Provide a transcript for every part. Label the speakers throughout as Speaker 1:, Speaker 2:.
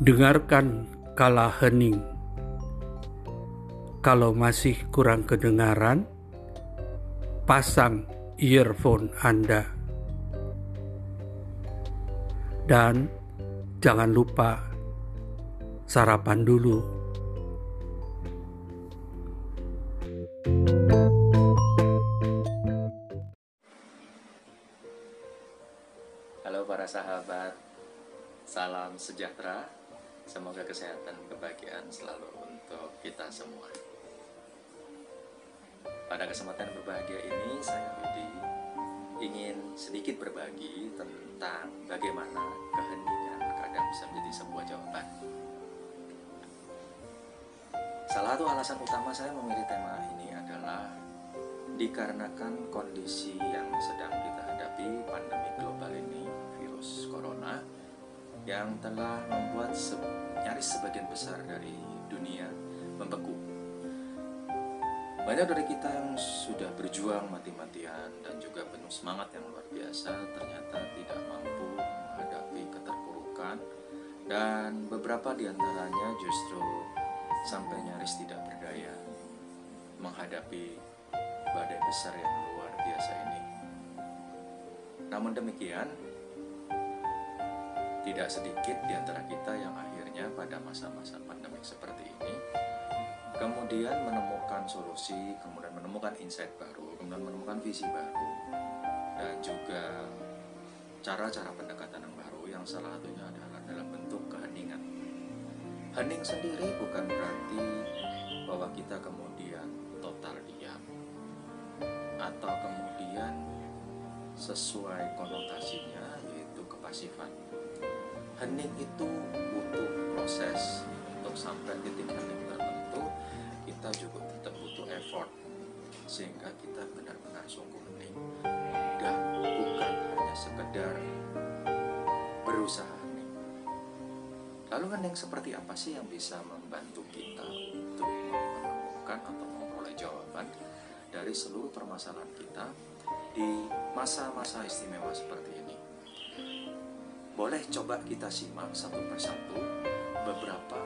Speaker 1: Dengarkan kala hening. Kalau masih kurang kedengaran, pasang earphone Anda. Dan jangan lupa sarapan dulu.
Speaker 2: Sedikit berbagi tentang bagaimana keheningan kadang bisa menjadi sebuah jawaban. Salah satu alasan utama saya memilih tema ini adalah dikarenakan kondisi yang sedang kita hadapi pandemi global ini, virus corona, yang telah membuat se nyaris sebagian besar dari dunia membeku. Banyak dari kita yang sudah berjuang mati-matian dan juga penuh semangat yang biasa ternyata tidak mampu menghadapi keterpurukan dan beberapa di antaranya justru sampai nyaris tidak berdaya menghadapi badai besar yang luar biasa ini. Namun demikian, tidak sedikit di antara kita yang akhirnya pada masa-masa pandemi seperti ini kemudian menemukan solusi, kemudian menemukan insight baru, kemudian menemukan visi baru dan juga cara-cara pendekatan yang baru yang salah satunya adalah dalam bentuk keheningan. Hening sendiri bukan berarti bahwa kita kemudian total diam atau kemudian sesuai konotasinya yaitu kepasifan. Hening itu butuh proses. Untuk sampai titik hening tertentu kita juga tetap butuh effort sehingga kita benar-benar sungguh hening sekedar berusaha. Lalu hening seperti apa sih yang bisa membantu kita untuk menemukan atau memperoleh jawaban dari seluruh permasalahan kita di masa-masa istimewa seperti ini? Boleh coba kita simak satu persatu beberapa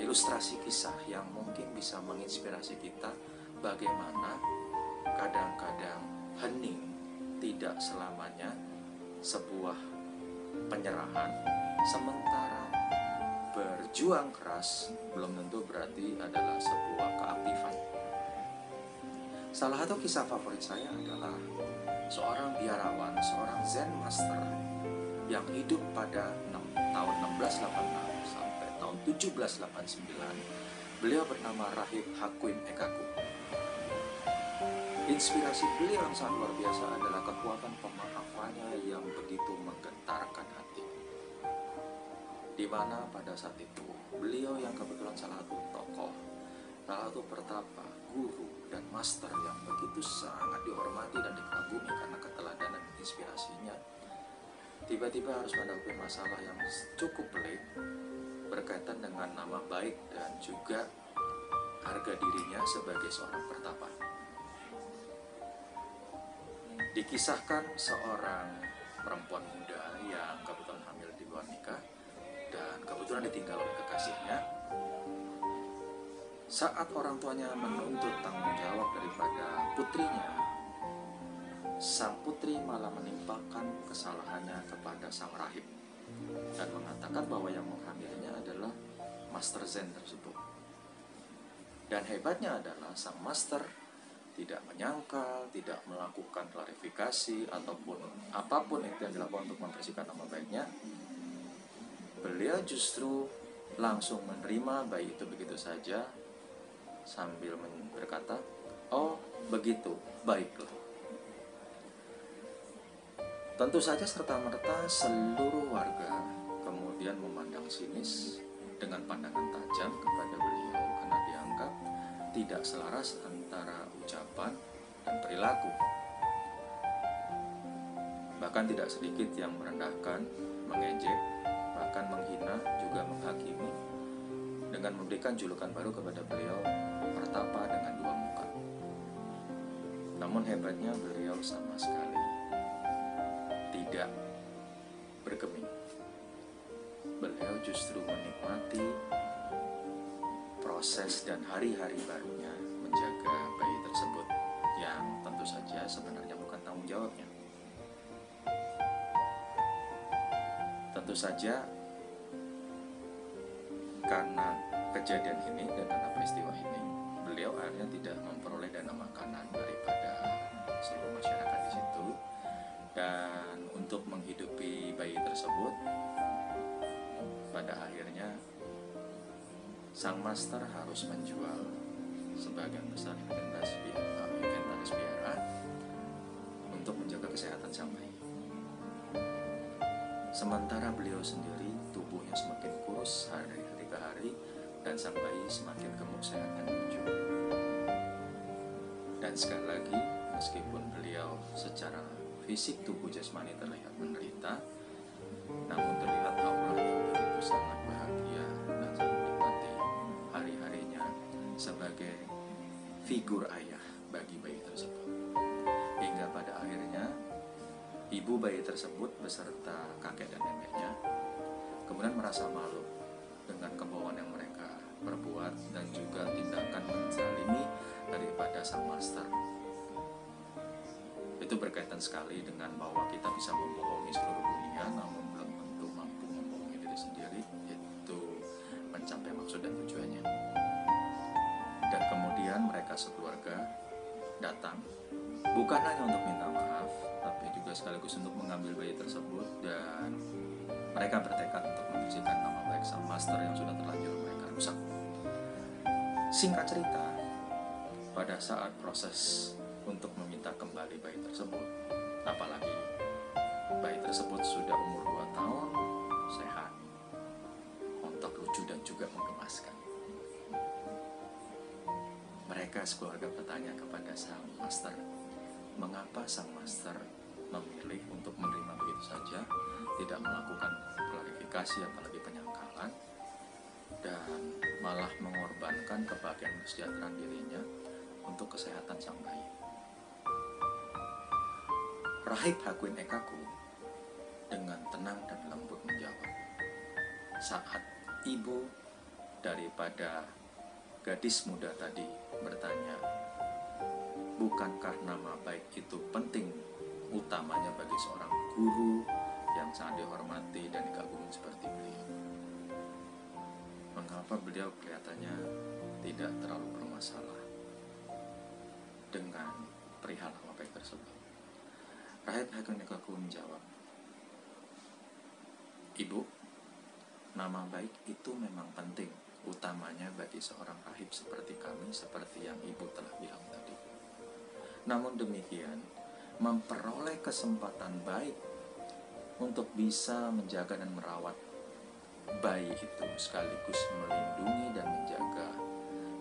Speaker 2: ilustrasi kisah yang mungkin bisa menginspirasi kita bagaimana kadang-kadang hening tidak selamanya sebuah penyerahan sementara berjuang keras belum tentu berarti adalah sebuah keaktifan salah satu kisah favorit saya adalah seorang biarawan, seorang Zen Master yang hidup pada 6, tahun 1686 sampai tahun 1789. Beliau bernama Rahib Hakuin Ekaku. Inspirasi beliau yang sangat luar biasa adalah kekuatan pemahamannya yang begitu menggentarkan hati. Di mana pada saat itu beliau yang kebetulan salah satu tokoh, salah satu pertapa, guru, dan master yang begitu sangat dihormati dan dikagumi karena keteladanan dan inspirasinya tiba-tiba harus menghadapi masalah yang cukup pelik berkaitan dengan nama baik dan juga harga dirinya sebagai seorang pertapa. Dikisahkan seorang perempuan muda yang kebetulan hamil di luar nikah dan kebetulan ditinggal oleh kekasihnya. Saat orang tuanya menuntut tanggung jawab daripada putrinya, sang putri malah menimpakan kesalahannya kepada sang rahib dan mengatakan bahwa yang menghamilnya adalah master zen tersebut. Dan hebatnya adalah sang master tidak menyangkal, tidak melakukan klarifikasi ataupun apa pun yang dilakukan untuk membersihkan nama baiknya. Beliau justru langsung menerima bayi itu begitu saja sambil berkata, "Oh, begitu, baiklah." Tentu saja serta-merta seluruh warga kemudian memandang sinis dengan pandangan tajam kepada tidak selaras antara ucapan dan perilaku. Bahkan tidak sedikit yang merendahkan, mengejek, bahkan menghina, juga menghakimi dengan memberikan julukan baru kepada beliau pertapa dengan dua muka. Namun hebatnya beliau sama sekali tidak bergeming. Beliau justru menikmati proses dan hari-hari barunya menjaga bayi tersebut yang tentu saja sebenarnya bukan tanggung jawabnya. Tentu saja karena kejadian ini dan karena peristiwa ini, beliau akhirnya tidak memperoleh dana makanan daripada seluruh masyarakat di situ dan untuk menghidupi bayi tersebut pada akhirnya sang master harus menjual sebagian besar inventaris biara, inventaris biara untuk menjaga kesehatan sang bayi. Sementara beliau sendiri tubuhnya semakin kurus hari dari hari ke hari dan sang bayi semakin gemuk sehat dan lucu. Dan sekali lagi, meskipun beliau secara fisik tubuh jasmani terlihat menderita, namun terlihat figur ayah bagi bayi tersebut. Hingga pada akhirnya ibu bayi tersebut beserta kakek dan neneknya kemudian merasa malu dengan kebohongan yang mereka perbuat dan juga tindakan menzalimi daripada sang master. Itu berkaitan sekali dengan bahwa kita bisa membohongi seluruh dunia namun belum tentu mampu membohongi diri sendiri. Itu mencapai maksud dan tujuannya dan kemudian mereka sekeluarga datang bukan hanya untuk minta maaf tapi juga sekaligus untuk mengambil bayi tersebut dan mereka bertekad untuk membersihkan nama baik sang master yang sudah terlanjur mereka rusak singkat cerita pada saat proses untuk meminta kembali bayi tersebut. Apalagi bayi tersebut sudah umur 2 tahun, sehat, montok lucu dan juga menggemaskan. Mereka sekeluarga bertanya kepada sang master, mengapa sang master memilih untuk menerima begitu saja, tidak melakukan klarifikasi apalagi penyangkalan, dan malah mengorbankan kebahagiaan kesejahteraan dirinya untuk kesehatan sang bayi. Rahib Hakuin Ekaku dengan tenang dan lembut menjawab. Saat ibu daripada gadis muda tadi bertanya, bukankah nama baik itu penting utamanya bagi seorang guru yang sangat dihormati dan dikagumi seperti beliau? Mengapa beliau kelihatannya tidak terlalu bermasalah dengan perihal nama baik tersebut? Rahib Hakim Nekaku menjawab, Ibu, nama baik itu memang penting, utamanya bagi seorang rahib seperti kami, seperti yang ibu telah bilang tadi. Namun demikian, memperoleh kesempatan baik untuk bisa menjaga dan merawat bayi itu sekaligus melindungi dan menjaga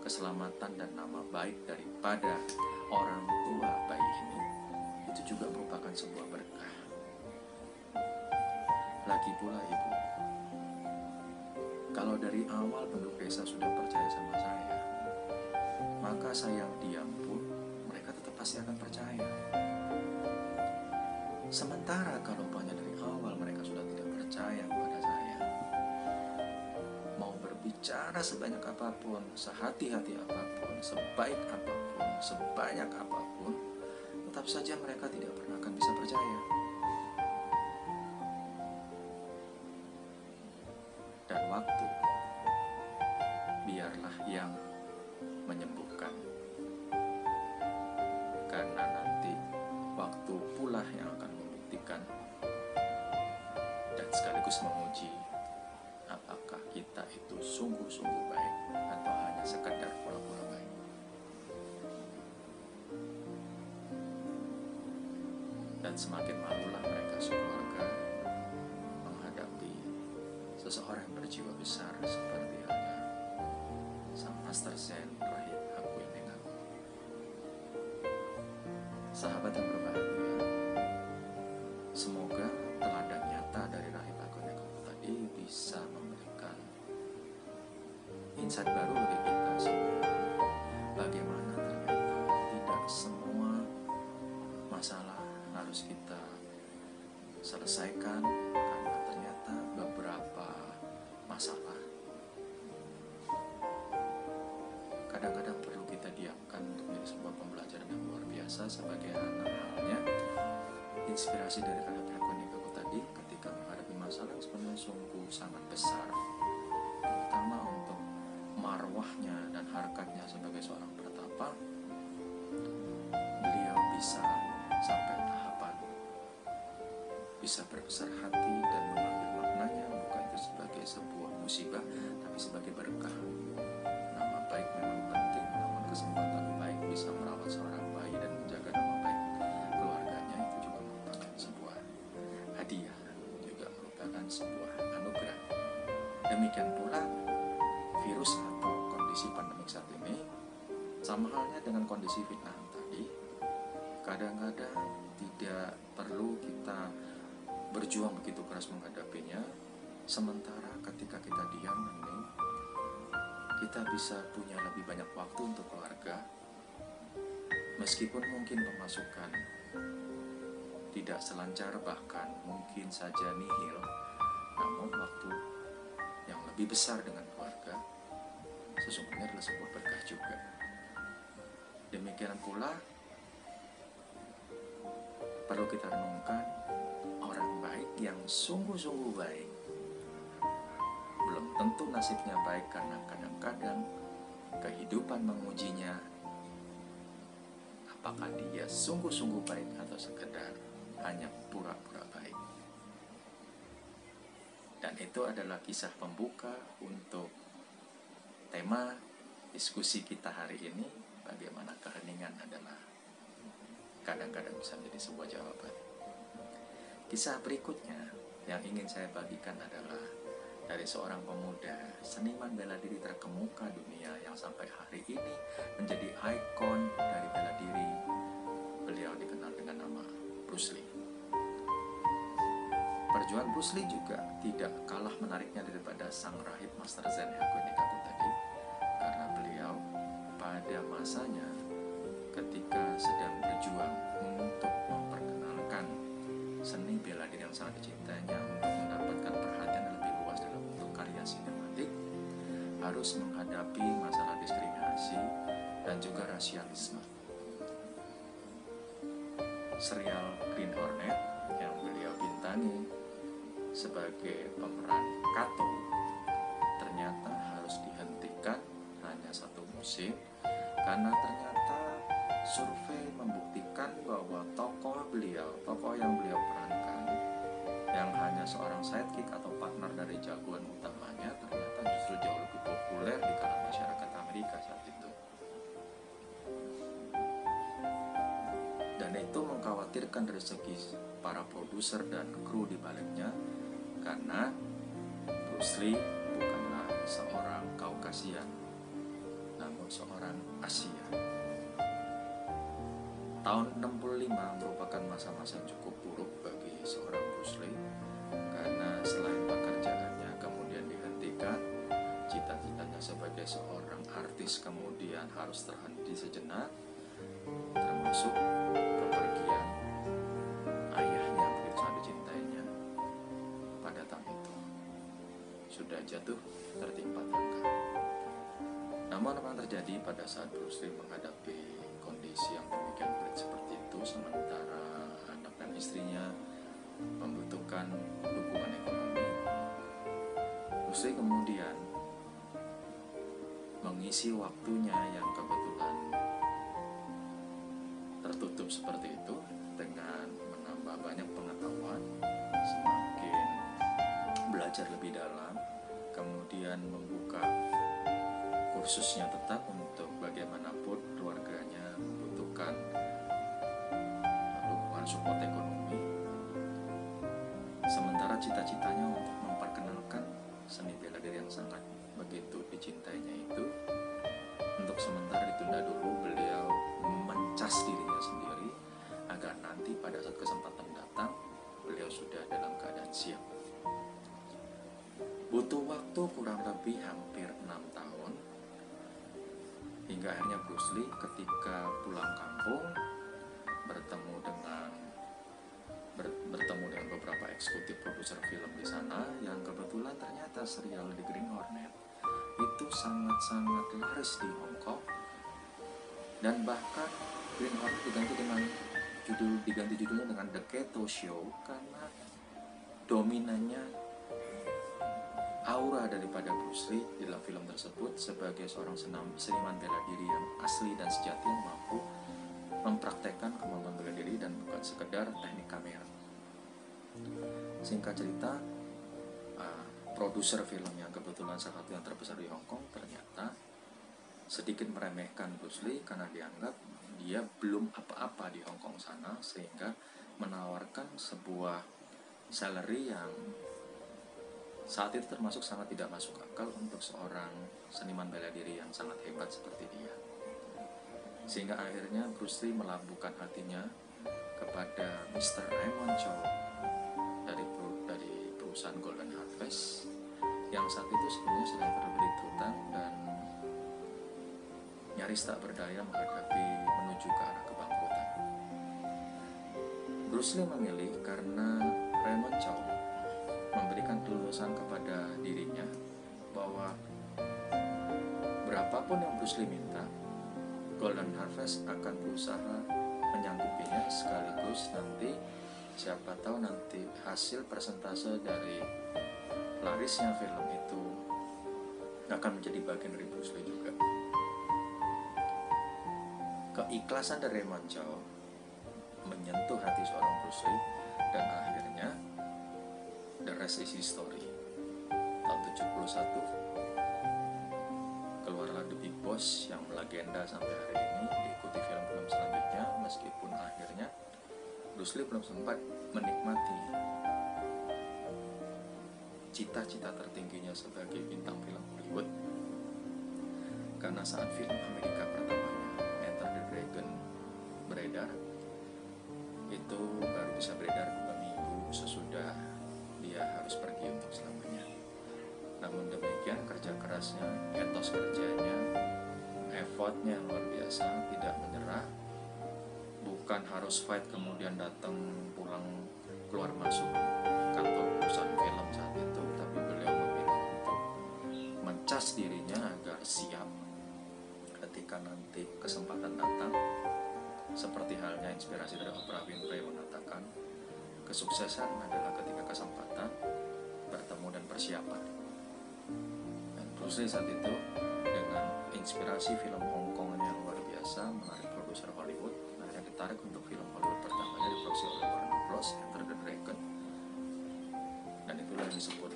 Speaker 2: keselamatan dan nama baik daripada orang tua bayi ini itu juga merupakan sebuah berkah. Lagi pula ibu, kalau dari awal penduduk desa sudah percaya sama saya, maka saya diam pun mereka tetap pasti akan percaya. Sementara kalau banyak dari awal mereka sudah tidak percaya kepada saya, mau berbicara sebanyak apa pun, sehati-hati apa pun, sebaik apa pun, sebanyak apa pun, tetap saja mereka tidak pernah akan bisa percaya. Dan semakin malulah mereka sekeluarga menghadapi seseorang yang berjiwa besar seperti halnya sang Master Zen Rahib Hakuin Nengaku. Sahabat yang berbahagia, semoga teladan nyata dari Hakuin Nengaku tadi bisa memberikan insight baru diselesaikan karena ternyata beberapa masalah kadang-kadang perlu kita diamkan untuk menjadi sebuah pembelajaran yang luar biasa sebagai anak halnya inspirasi dari bisa berbesar hati dan mengambil maknanya bukan itu sebagai sebuah musibah tapi sebagai berkah. Nama baik memang penting namun kesempatan baik bisa merawat seorang bayi dan menjaga nama baik keluarganya itu juga merupakan sebuah hadiah juga merupakan sebuah anugerah. Demikian pula virus atau kondisi pandemik saat ini sama halnya dengan kondisi fitnah tadi kadang-kadang tidak perlu kita berjuang begitu keras menghadapinya sementara ketika kita diam ini kita bisa punya lebih banyak waktu untuk keluarga. Meskipun mungkin pemasukan tidak selancar bahkan mungkin saja nihil namun waktu yang lebih besar dengan keluarga sesungguhnya adalah sebuah berkah juga. Demikian pula perlu kita renungkan orang baik yang sungguh-sungguh baik belum tentu nasibnya baik karena kadang-kadang kehidupan mengujinya apakah dia sungguh-sungguh baik atau sekedar hanya pura-pura baik dan itu adalah kisah pembuka untuk tema diskusi kita hari ini bagaimana keheningan adalah kadang-kadang bisa menjadi sebuah jawaban. Kisah berikutnya yang ingin saya bagikan adalah dari seorang pemuda seniman bela diri terkemuka dunia yang sampai hari ini menjadi ikon dari bela diri. Beliau dikenal dengan nama Bruce Lee. Perjuangan Bruce Lee juga tidak kalah menariknya daripada sang rahib Master Zen Hakuinikaku tadi karena beliau pada masanya ketika sedang berjuang sangat dicintainya untuk mendapatkan perhatian yang lebih luas dalam bentuk karya sinematik harus menghadapi masalah diskriminasi dan juga rasialisme. Serial Green Hornet yang beliau bintangi sebagai pemeran Kato ternyata harus dihentikan hanya satu musim karena ternyata survei membuktikan bahwa tokoh beliau, tokoh yang beliau perankan yang hanya seorang sidekick atau partner dari jagoan utamanya ternyata justru jauh lebih populer di kalangan masyarakat Amerika saat itu. Dan itu mengkhawatirkan dari segi para produser dan kru di baliknya karena Bruce Lee bukanlah seorang Kaukasian namun seorang Asia. Tahun 65 merupakan masa-masa cukup buruk bagi seorang Lee karena selain pekerjaannya kemudian dihentikan, cita-citanya sebagai seorang artis kemudian harus terhenti sejenak, termasuk kepergian ayahnya begitu sangat dicintainya pada tahun itu sudah jatuh tertimpa tangga. Namun apa yang terjadi pada saat Bruce Lee menghadapi kondisi yang demikian berat seperti itu sementara anak dan istrinya membutuhkan dukungan ekonomi. Lee kemudian mengisi waktunya yang kebetulan tertutup seperti itu dengan menambah banyak pengetahuan, semakin belajar lebih dalam, kemudian membuka kursusnya tetap untuk bagaimanapun keluarganya membutuhkan dukungan support ekonomi. Sementara cita-citanya untuk memperkenalkan seni bela diri yang sangat begitu dicintainya itu untuk sementara ditunda dulu beliau mencas dirinya sendiri agar nanti pada saat kesempatan datang beliau sudah dalam keadaan siap. Butuh waktu kurang lebih hampir enam tahun hingga akhirnya Bruce Lee ketika pulang kampung bertemu dengan ber- bertemu dengan beberapa eksekutif produser film di sana yang kebetulan ternyata serial The Green Hornet itu sangat-sangat laris di Hong Kong dan bahkan Green Hornet diganti dengan judul diganti judulnya dengan The Keto Show karena dominannya aura daripada Bruce Lee di dalam film tersebut sebagai seorang senam, seniman bela diri yang asli dan sejati yang mampu mempraktekkan kemampuan bela diri dan bukan sekedar teknik kamera. Singkat cerita, uh, produser film yang kebetulan salah satu yang terbesar di Hong Kong ternyata sedikit meremehkan Bruce Lee karena dianggap dia belum apa-apa di Hong Kong sana sehingga menawarkan sebuah salary yang saat itu termasuk sangat tidak masuk akal untuk seorang seniman bela diri yang sangat hebat seperti dia. Sehingga akhirnya Bruce Lee melabuhkan hatinya kepada Mr. Raymond Chow perusahaan Golden Harvest yang saat itu sebenarnya sedang terbelit hutang dan nyaris tak berdaya menghadapi menuju ke arah kebangkrutan. Bruce Lee memilih karena Raymond Chow memberikan kelulusan kepada dirinya bahwa berapapun yang Bruce Lee minta, Golden Harvest akan berusaha menyanggupinya sekaligus nanti siapa tahu nanti hasil persentase dari larisnya film itu akan menjadi bagian dari Bruce Lee juga. Keikhlasan dari Raymond Chow menyentuh hati seorang Bruce Lee dan akhirnya the rest is history tahun 71 keluarlah The Big Boss yang melegenda sampai hari ini diikuti film-film selanjutnya meskipun akhirnya Lee belum sempat menikmati cita-cita tertingginya sebagai bintang film Hollywood. Karena saat film Amerika pertamanya Enter the Dragon beredar itu baru bisa beredar dua minggu sesudah dia harus pergi untuk selamanya. Namun demikian kerja kerasnya etos kerjanya effortnya luar biasa tidak menyerah bukan harus fight kemudian datang pulang keluar masuk kantor perusahaan film saat itu tapi beliau memilih untuk mencas dirinya agar siap ketika nanti kesempatan datang. Seperti halnya inspirasi dari Oprah Winfrey mengatakan kesuksesan adalah ketika kesempatan bertemu dan persiapan. Dan Bruce saat itu dengan inspirasi film Hong Kong yang luar biasa menarik produser Hollywood ditarik untuk film Hollywood pertamanya diproduksi oleh Warner Bros. Enter the Dragon dan itulah yang disebut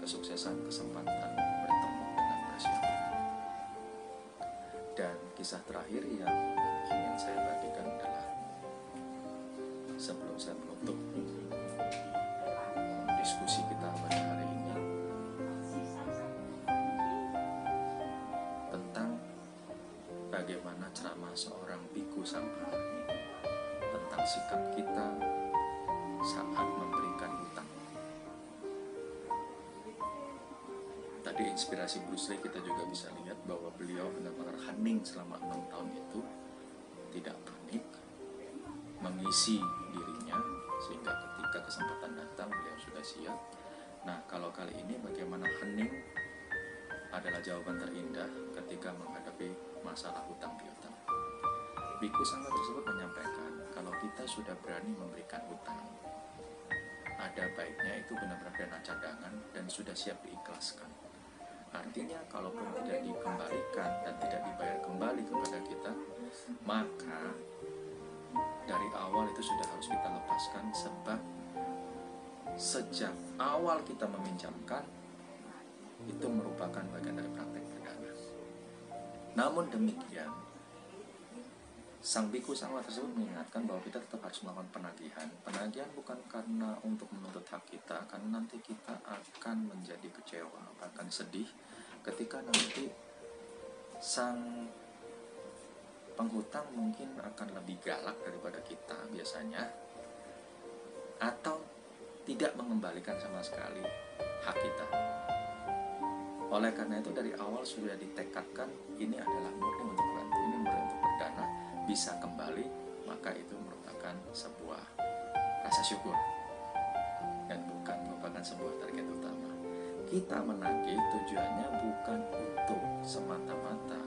Speaker 2: kesuksesan kesempatan bertemu dengan persiapan dan kisah terakhir yang ingin saya bagikan adalah sebelum saya menutup diskusi kita pada hari bagaimana ceramah seorang biku sampai tentang sikap kita saat memberikan hutang. Tadi inspirasi Bruce Lee kita juga bisa lihat bahwa beliau benar-benar hening selama enam tahun itu tidak panik, mengisi dirinya sehingga ketika kesempatan datang beliau sudah siap. Nah kalau kali ini bagaimana hening adalah jawaban terindah ketika menghadapi masalah hutang piutang. Biku Sangga tersebut menyampaikan kalau kita sudah berani memberikan hutang, ada baiknya itu benar-benar dana cadangan dan sudah siap diikhlaskan. Artinya kalaupun tidak dikembalikan dan tidak dibayar kembali kepada kita, maka dari awal itu sudah harus kita lepaskan sebab sejak awal kita meminjamkan itu merupakan bagian dari praktek. Namun demikian, Sang biku sangwa tersebut mengingatkan bahwa kita tetap harus melakukan penagihan. Penagihan bukan karena untuk menuntut hak kita, karena nanti kita akan menjadi kecewa, akan sedih ketika nanti sang penghutang mungkin akan lebih galak daripada kita biasanya atau tidak mengembalikan sama sekali hak kita. Oleh karena itu dari awal sudah ditekadkan ini adalah murni untuk bantu, ini murni untuk berdana, bisa kembali, maka itu merupakan sebuah rasa syukur dan bukan merupakan sebuah target utama. Kita menagih tujuannya bukan untuk semata-mata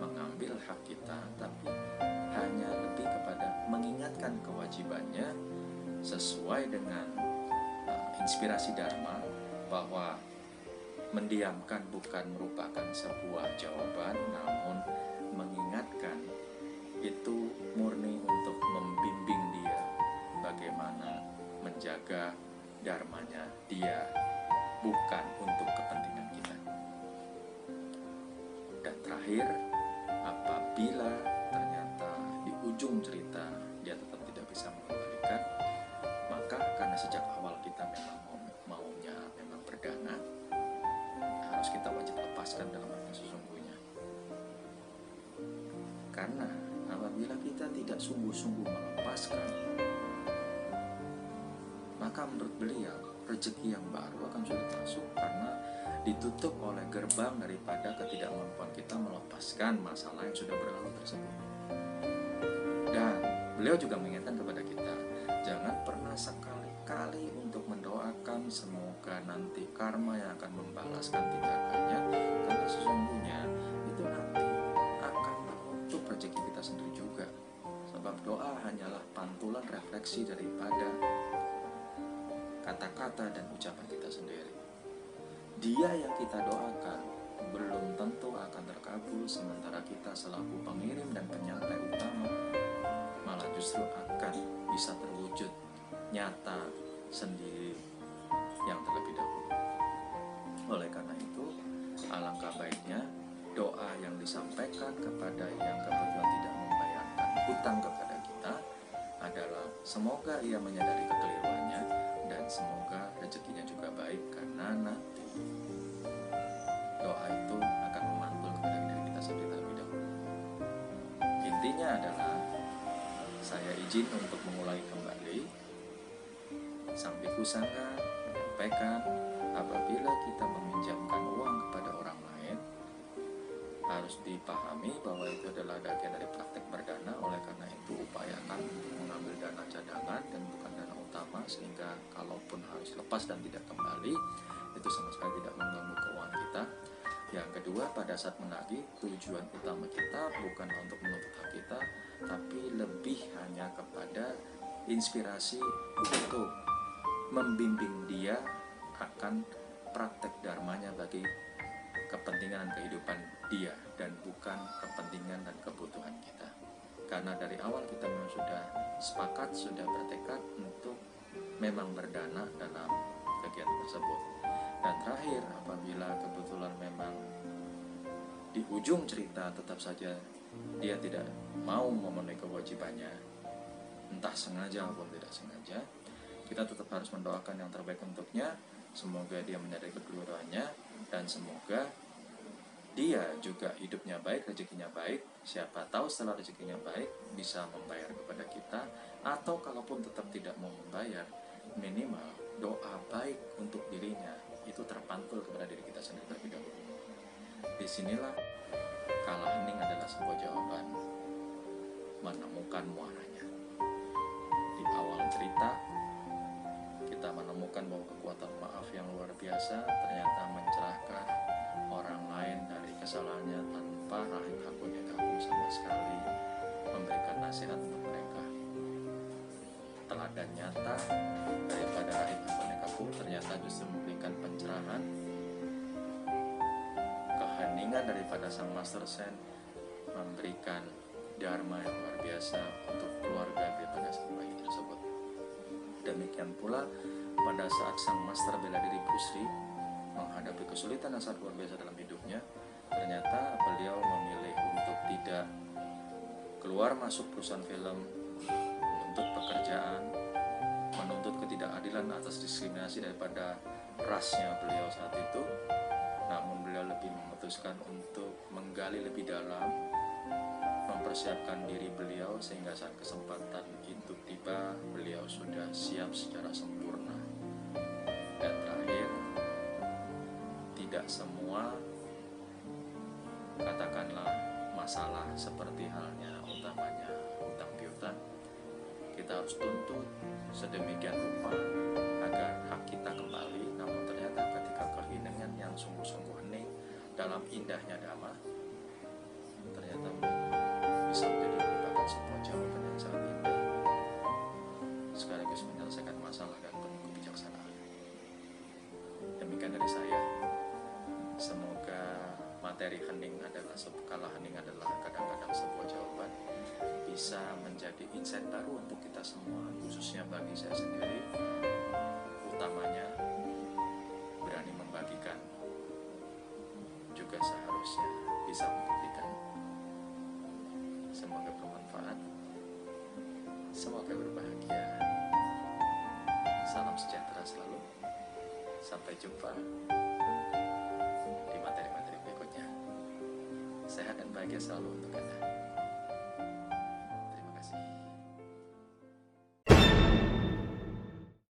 Speaker 2: mengambil hak kita, tapi hanya lebih kepada mengingatkan kewajibannya sesuai dengan uh, inspirasi Dharma bahwa mendiamkan bukan merupakan sebuah jawaban namun mengingatkan itu murni untuk membimbing dia bagaimana menjaga dharmanya dia bukan untuk kepentingan kita. Dan terakhir apabila ternyata di ujung cerita dia tetap tidak bisa mengembalikan maka karena sejak awal kita memang lepaskan dalam arti sesungguhnya karena apabila kita tidak sungguh-sungguh melepaskan maka menurut beliau rezeki yang baru akan sulit masuk karena ditutup oleh gerbang daripada ketidakmampuan kita melepaskan masalah yang sudah berlalu tersebut. Dan beliau juga mengingatkan kepada kita, jangan pernah sekali-kali untuk mendoakan semoga nanti karma yang akan membalaskan tindakannya, karena sesungguhnya itu nanti akan menutup rezeki kita sendiri juga. Sebab doa hanyalah pantulan refleksi daripada kata-kata dan ucapan kita sendiri. Dia yang kita doakan belum tentu akan terkabul sementara kita selaku pengirim dan penyampai utama malah justru akan bisa terwujud nyata sendiri yang terlebih dahulu. Oleh karena itu, alangkah baiknya doa yang disampaikan kepada yang kebetulan tidak membayarkan hutang kepada kita adalah semoga ia menyadari kekeliruannya dan semoga rezekinya juga baik karena nanti doa itu akan memantul kepada diri kita sendiri terlebih dahulu. Intinya adalah saya izin untuk mengulangi kembali sampai kusangka menyampaikan apabila kita meminjamkan uang kepada orang lain harus dipahami bahwa itu adalah bagian dari praktek berdana. Oleh karena itu upayakan untuk mengambil dana cadangan dan bukan dana utama sehingga kalaupun harus lepas dan tidak kembali itu sama sekali tidak mengganggu keuangan kita. Yang kedua pada saat menagih tujuan utama kita bukan untuk menuntut hak kita tapi lebih hanya kepada inspirasi untuk membimbing dia akan praktek dharmanya bagi kepentingan dan kehidupan dia dan bukan kepentingan dan kebutuhan kita. Karena dari awal kita memang sudah sepakat, sudah bertekad untuk memang berdana dalam kegiatan tersebut. Dan terakhir, apabila kebetulan memang di ujung cerita tetap saja dia tidak mau memenuhi kewajibannya, entah sengaja maupun tidak sengaja, kita tetap harus mendoakan yang terbaik untuknya. Semoga dia menyadari kekeliruannya dan semoga dia juga hidupnya baik, rezekinya baik. Siapa tahu setelah rezekinya baik bisa membayar kepada kita atau kalaupun tetap tidak mau membayar, minimal doa baik untuk dirinya itu terpantul kepada diri kita sendiri terlebih dahulu. Di sinilah kalah hening adalah sebuah jawaban menemukan muaranya. Di awal cerita kita menemukan bahwa kekuatan maaf yang luar biasa ternyata mencerahkan orang lain dari kesalahannya tanpa rahim hakunya kamu sama sekali memberikan nasihat untuk mereka. Teladan nyata daripada rahim hakunya kamu ternyata justru memberikan pencerahan keheningan daripada sang master sen memberikan dharma yang luar biasa untuk keluarga daripada sang bayi. Demikian pula pada saat sang master bela diri Bruce menghadapi kesulitan yang sangat luar biasa dalam hidupnya, ternyata beliau memilih untuk tidak keluar masuk perusahaan film, menuntut pekerjaan, menuntut ketidakadilan atas diskriminasi daripada rasnya beliau saat itu, namun beliau lebih memutuskan untuk menggali lebih dalam, mempersiapkan diri beliau sehingga saat kesempatan itu tiba, beliau sudah siap secara sempurna. Dan terakhir, tidak semua katakanlah masalah seperti halnya utamanya utang piutang kita harus tuntut sedemikian rupa agar hak kita kembali namun ternyata ketika keheningan yang sungguh-sungguh hening dalam indahnya dhamma materi hening adalah kala hening adalah kadang-kadang sebuah jawaban bisa menjadi insight baru untuk kita semua khususnya bagi saya sendiri. Utamanya berani membagikan juga seharusnya bisa membuktikan. Semoga bermanfaat. Semoga berbahagia. Salam sejahtera selalu. Sampai jumpa di materi-materi berikutnya sehat dan bahagia selalu untuk Anda